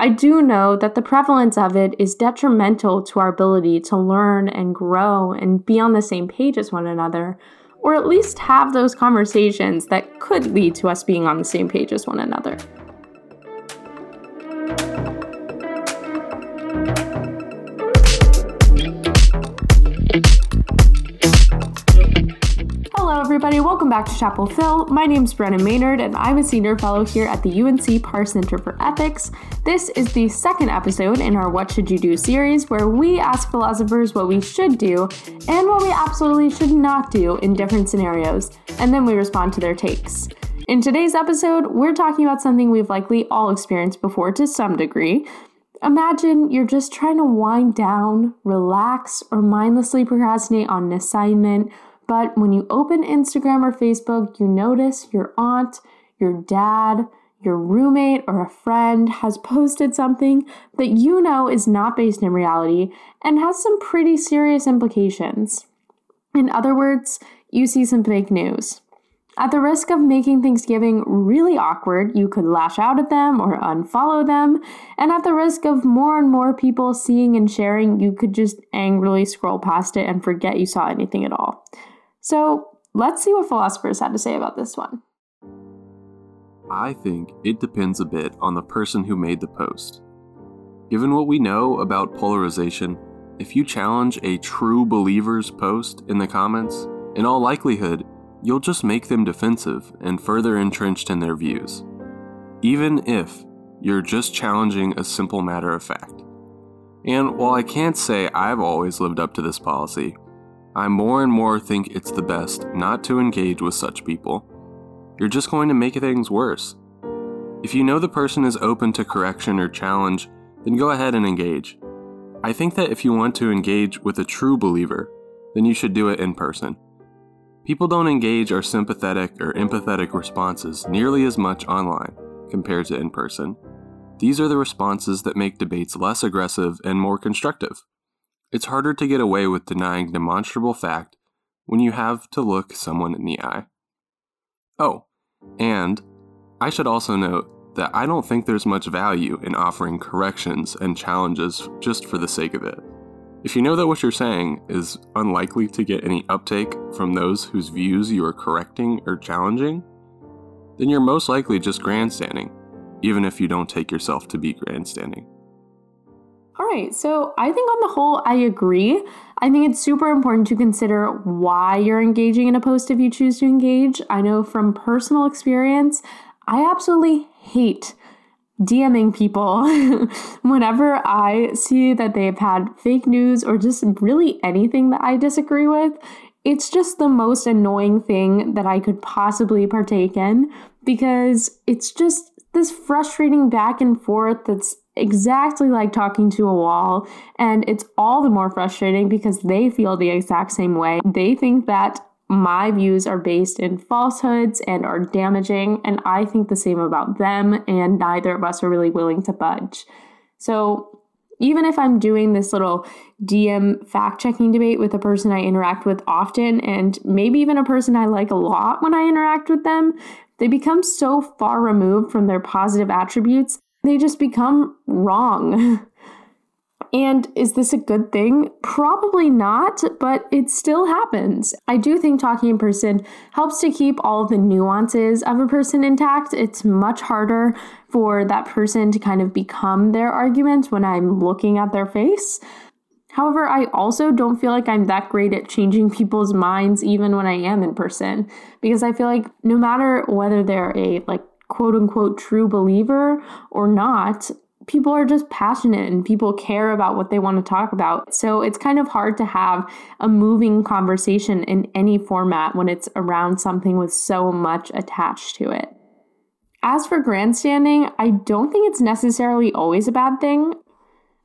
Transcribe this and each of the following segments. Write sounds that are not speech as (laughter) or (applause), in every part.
I do know that the prevalence of it is detrimental to our ability to learn and grow and be on the same page as one another, or at least have those conversations that could lead to us being on the same page as one another. Everybody. Welcome back to Chapel Phil. My name is Brennan Maynard, and I'm a senior fellow here at the UNC Parr Center for Ethics. This is the second episode in our What Should You Do series, where we ask philosophers what we should do and what we absolutely should not do in different scenarios, and then we respond to their takes. In today's episode, we're talking about something we've likely all experienced before to some degree. Imagine you're just trying to wind down, relax, or mindlessly procrastinate on an assignment but when you open Instagram or Facebook, you notice your aunt, your dad, your roommate, or a friend has posted something that you know is not based in reality and has some pretty serious implications. In other words, you see some fake news. At the risk of making Thanksgiving really awkward, you could lash out at them or unfollow them. And at the risk of more and more people seeing and sharing, you could just angrily scroll past it and forget you saw anything at all. So let's see what philosophers had to say about this one. I think it depends a bit on the person who made the post. Given what we know about polarization, if you challenge a true believer's post in the comments, in all likelihood, you'll just make them defensive and further entrenched in their views. Even if you're just challenging a simple matter of fact. And while I can't say I've always lived up to this policy, I more and more think it's the best not to engage with such people. You're just going to make things worse. If you know the person is open to correction or challenge, then go ahead and engage. I think that if you want to engage with a true believer, then you should do it in person. People don't engage our sympathetic or empathetic responses nearly as much online compared to in person. These are the responses that make debates less aggressive and more constructive. It's harder to get away with denying demonstrable fact when you have to look someone in the eye. Oh, and I should also note that I don't think there's much value in offering corrections and challenges just for the sake of it. If you know that what you're saying is unlikely to get any uptake from those whose views you are correcting or challenging, then you're most likely just grandstanding, even if you don't take yourself to be grandstanding. All right, so I think on the whole, I agree. I think it's super important to consider why you're engaging in a post if you choose to engage. I know from personal experience, I absolutely hate DMing people (laughs) whenever I see that they've had fake news or just really anything that I disagree with. It's just the most annoying thing that I could possibly partake in because it's just this frustrating back and forth that's exactly like talking to a wall. And it's all the more frustrating because they feel the exact same way. They think that my views are based in falsehoods and are damaging, and I think the same about them, and neither of us are really willing to budge. So, even if I'm doing this little DM fact checking debate with a person I interact with often, and maybe even a person I like a lot when I interact with them, they become so far removed from their positive attributes they just become wrong. And is this a good thing? Probably not, but it still happens. I do think talking in person helps to keep all the nuances of a person intact. It's much harder for that person to kind of become their argument when I'm looking at their face. However, I also don't feel like I'm that great at changing people's minds even when I am in person because I feel like no matter whether they're a like quote unquote true believer or not, people are just passionate and people care about what they want to talk about. So it's kind of hard to have a moving conversation in any format when it's around something with so much attached to it. As for grandstanding, I don't think it's necessarily always a bad thing.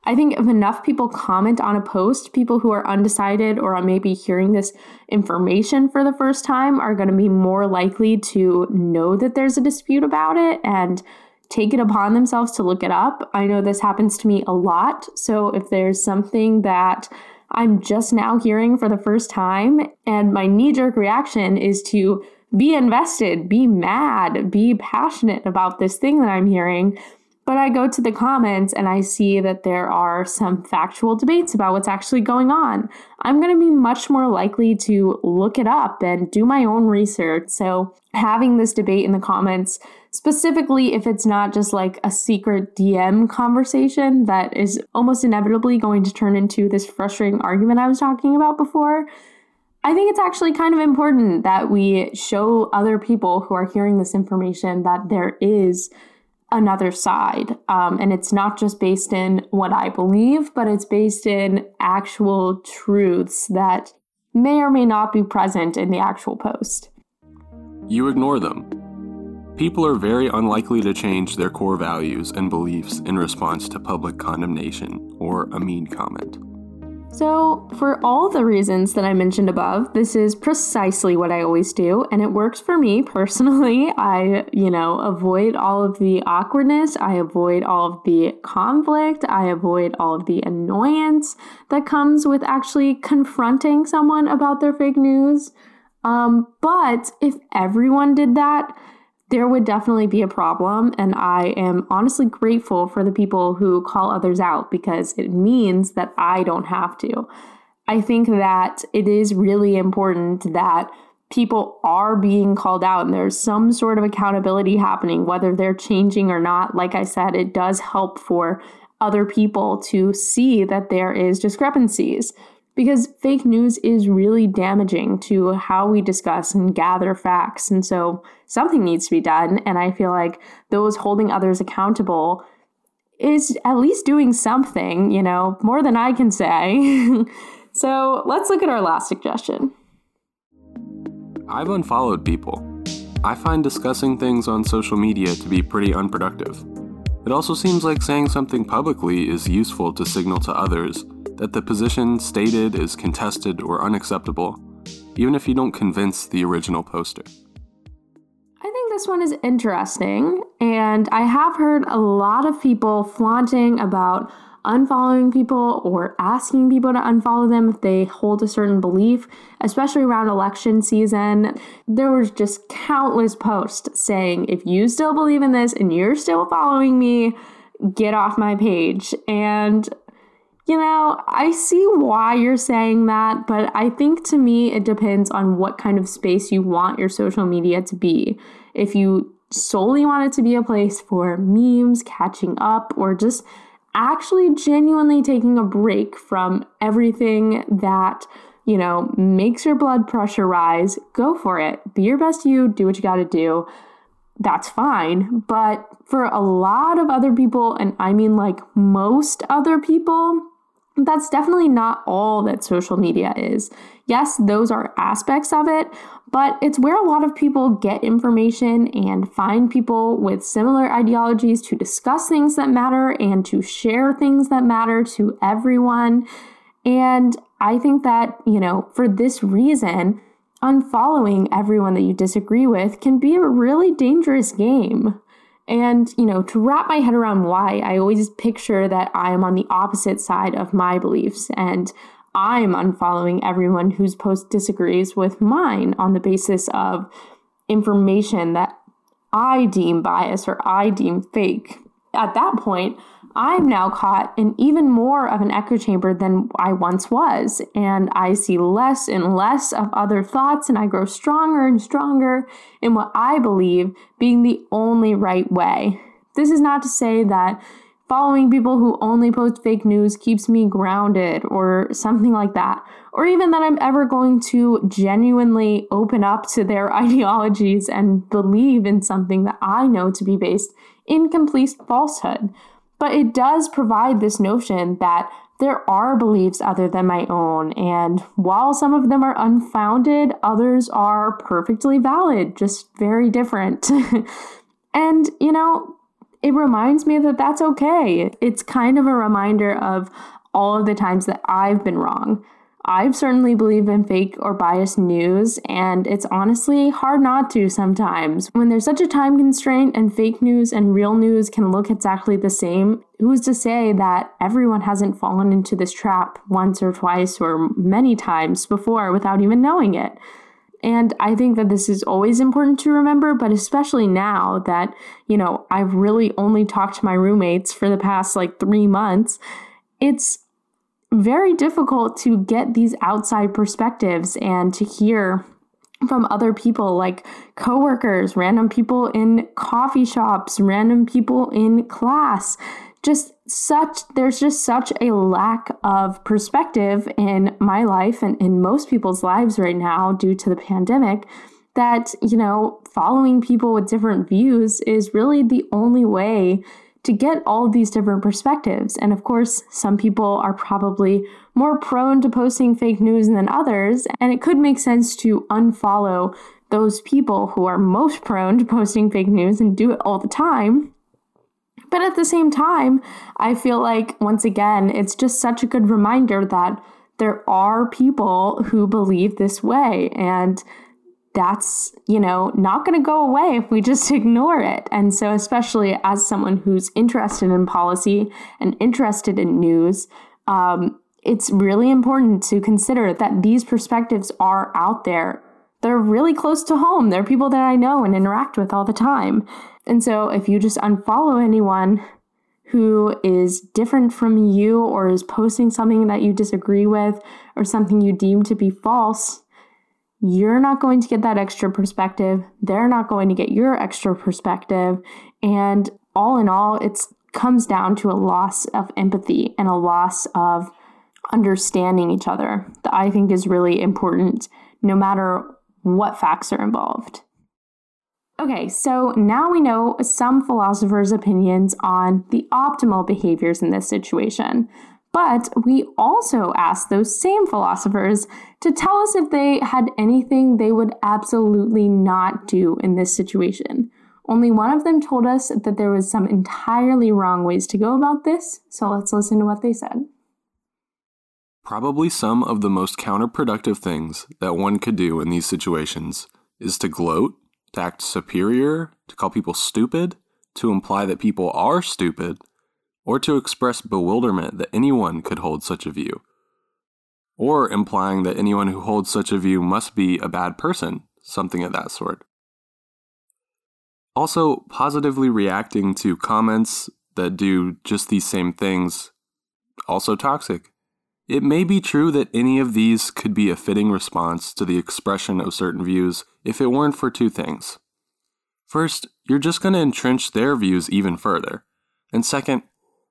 I think if enough people comment on a post, people who are undecided or maybe hearing this information for the first time are going to be more likely to know that there's a dispute about it and take it upon themselves to look it up. I know this happens to me a lot. So if there's something that I'm just now hearing for the first time and my knee jerk reaction is to be invested, be mad, be passionate about this thing that I'm hearing But I go to the comments and I see that there are some factual debates about what's actually going on. I'm going to be much more likely to look it up and do my own research. So, having this debate in the comments, specifically if it's not just like a secret DM conversation that is almost inevitably going to turn into this frustrating argument I was talking about before, I think it's actually kind of important that we show other people who are hearing this information that there is another side. Um, and it's not just based in what I believe, but it's based in actual truths that may or may not be present in the actual post. You ignore them. People are very unlikely to change their core values and beliefs in response to public condemnation or a mean comment. So, for all the reasons that I mentioned above, this is precisely what I always do, and it works for me personally. (laughs) I, you know, avoid all of the awkwardness, I avoid all of the conflict, I avoid all of the annoyance that comes with actually confronting someone about their fake news. Um, but if everyone did that, there would definitely be a problem. And I am honestly grateful for the people who call others out because it means that I don't have to. I think that it is really important that people are being called out and there's some sort of accountability happening, whether they're changing or not. Like I said, it does help for other people to see that there is discrepancies because fake news is really damaging to how we discuss and gather facts. And so something needs to be done. And I feel like those holding others accountable is at least doing something, you know, more than I can say. (laughs) so let's look at our last suggestion. I've unfollowed people. I find discussing things on social media to be pretty unproductive. It also seems like saying something publicly is useful to signal to others that the position stated is contested or unacceptable, even if you don't convince the original poster. I think this one is interesting, and I have heard a lot of people flaunting about unfollowing people or asking people to unfollow them if they hold a certain belief, especially around election season. There was just countless posts saying, if you still believe in this and you're still following me, get off my page. And you know, I see why you're saying that, but I think to me it depends on what kind of space you want your social media to be. If you solely want it to be a place for memes, catching up, or just actually genuinely taking a break from everything that, you know, makes your blood pressure rise, go for it. Be your best you, do what you got to do. That's fine. But for a lot of other people, and I mean like most other people, that's definitely not all that social media is. Yes, those are aspects of it, but it's where a lot of people get information and find people with similar ideologies to discuss things that matter and to share things that matter to everyone. And I think that, you know, for this reason, unfollowing everyone that you disagree with can be a really dangerous game. And, you know, to wrap my head around why, I always picture that I am on the opposite side of my beliefs and I'm unfollowing everyone whose post disagrees with mine on the basis of information that I deem biased or I deem fake. At that point, I'm now caught in even more of an echo chamber than I once was. And I see less and less of other thoughts, and I grow stronger and stronger in what I believe being the only right way. This is not to say that following people who only post fake news keeps me grounded or something like that, or even that I'm ever going to genuinely open up to their (laughs) ideologies and believe in something that I know to be based in complete falsehood. But it does provide this notion that there are beliefs other than my own, and while some of them are unfounded, others are perfectly valid, just very different. (laughs) and, you know, it reminds me that that's okay. It's kind of a reminder of all of the times that I've been wrong. I've certainly believed in fake or biased news, and it's honestly hard not to sometimes. When there's such a time constraint and fake news and real news can look exactly the same, who's to say that everyone hasn't fallen into this trap once or twice or many times before without even knowing it? And I think that this is always important to remember, but especially now that, you know, I've really only talked to my roommates for the past like three months, it's very difficult to get these outside perspectives and to hear from other people like coworkers, random people in coffee shops, random people in class. Just such, there's just such a lack of perspective in my life and in most people's lives right now due to the pandemic that, you know, following people with different views is really the only way to get all of these different perspectives. And of course, some people are probably more prone to posting fake news than others, and it could make sense to unfollow those people who are most prone to posting fake news and do it all the time. But at the same time, I feel like, once again, it's just such a good reminder that there are people who believe this way. And that's, you know, not going to go away if we just (laughs) ignore it. And so, especially as someone who's interested in policy and interested in news, um, it's really important to consider that these perspectives are out there. They're really close to home. They're people that I know and interact with all the time. And so, if you just unfollow anyone who is different from you or is posting something that you disagree with or something you deem to be false, you're not going to get that extra perspective. They're not going to get your extra perspective. And all in all, it comes down to a loss of empathy and a loss of understanding each other that I think is really important no matter what facts are involved. Okay, so now we know some philosophers' opinions on the optimal behaviors in this situation. But we also asked those same philosophers to tell us if they had anything they would absolutely not do in this situation. Only one of them told us that there was some entirely wrong ways to go about this, so let's listen to what they said. Probably some of the most counterproductive things that one could do in these situations is to gloat, to act superior, to call people stupid, to imply that people are stupid, or to express bewilderment that anyone could hold such a view, or implying that anyone who holds such a view must be a bad person, something of that sort. Also, positively reacting to comments that do just these same things, also toxic. It may be true that any of these could be a fitting response to the expression of certain views if it weren't for two things. First, you're just going to entrench their views even further. And second,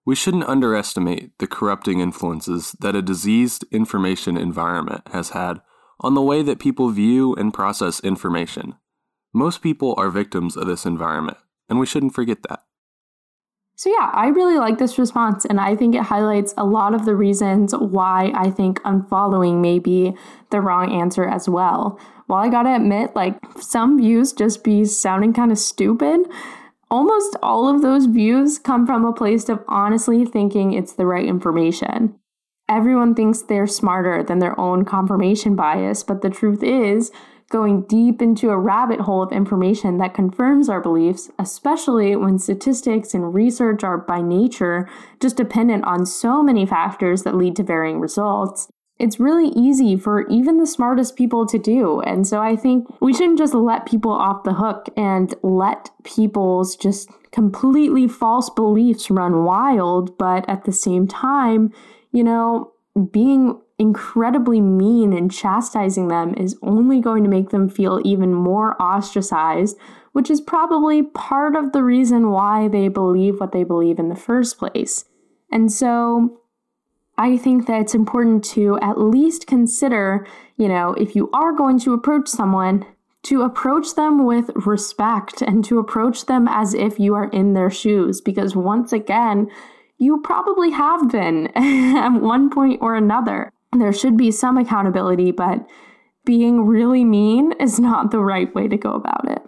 we shouldn't underestimate the corrupting influences that a diseased information environment has had on the way that people view and process information. Most people are victims of this environment, and we shouldn't forget that. So, yeah, I really like this response, and I think it highlights a lot of the reasons why I think unfollowing may be the wrong answer as well. While I gotta admit, like, some views just be sounding kind of stupid, almost all of those views come from a place of honestly thinking it's the right information. Everyone thinks they're smarter than their own confirmation bias, but the truth is, going deep into a rabbit hole of information that confirms our beliefs, especially when statistics and research are by nature just dependent on so many factors that lead to varying results, it's really easy for even the smartest people to do. And so I think we shouldn't just let people off the hook and let people's just completely false beliefs run wild, but at the same time, you know, being incredibly mean and chastising them is only going to make them feel even more ostracized, which is probably part of the reason why they believe what they believe in the first place. And so I think that it's important to at least consider, you know, if you are going to approach someone, to approach them with respect and to approach them as if you are in their shoes. Because once again, you probably have been (laughs) at one point or another. There should be some accountability, but being really mean is not the right way to go about it.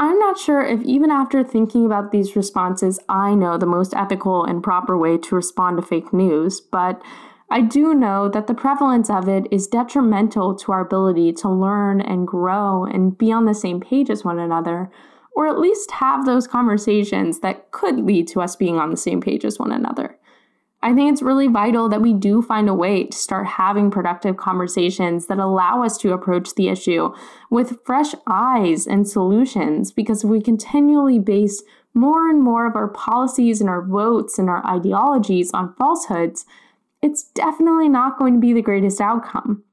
I'm not sure if even after thinking about these responses, I know the most ethical and proper way to respond to fake news, but I do know that the prevalence of it is detrimental to our ability to learn and grow and be on the same page as one another, or at least have those conversations that could lead to us being on the same page as one another. I think it's really vital that we do find a way to start having productive conversations that allow us to approach the issue with fresh eyes and solutions. Because if we continually base more and more of our policies and our votes and our ideologies on falsehoods, it's definitely not going to be the greatest outcome.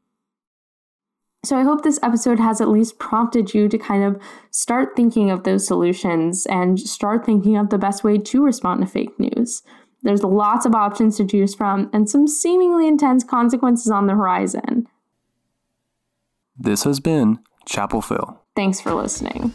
So I hope this episode has at least prompted you to kind of start thinking of those solutions and start thinking of the best way to respond to fake news. There's lots of options to choose from and some seemingly intense consequences on the horizon. This has been Chapel Phil. Thanks for listening.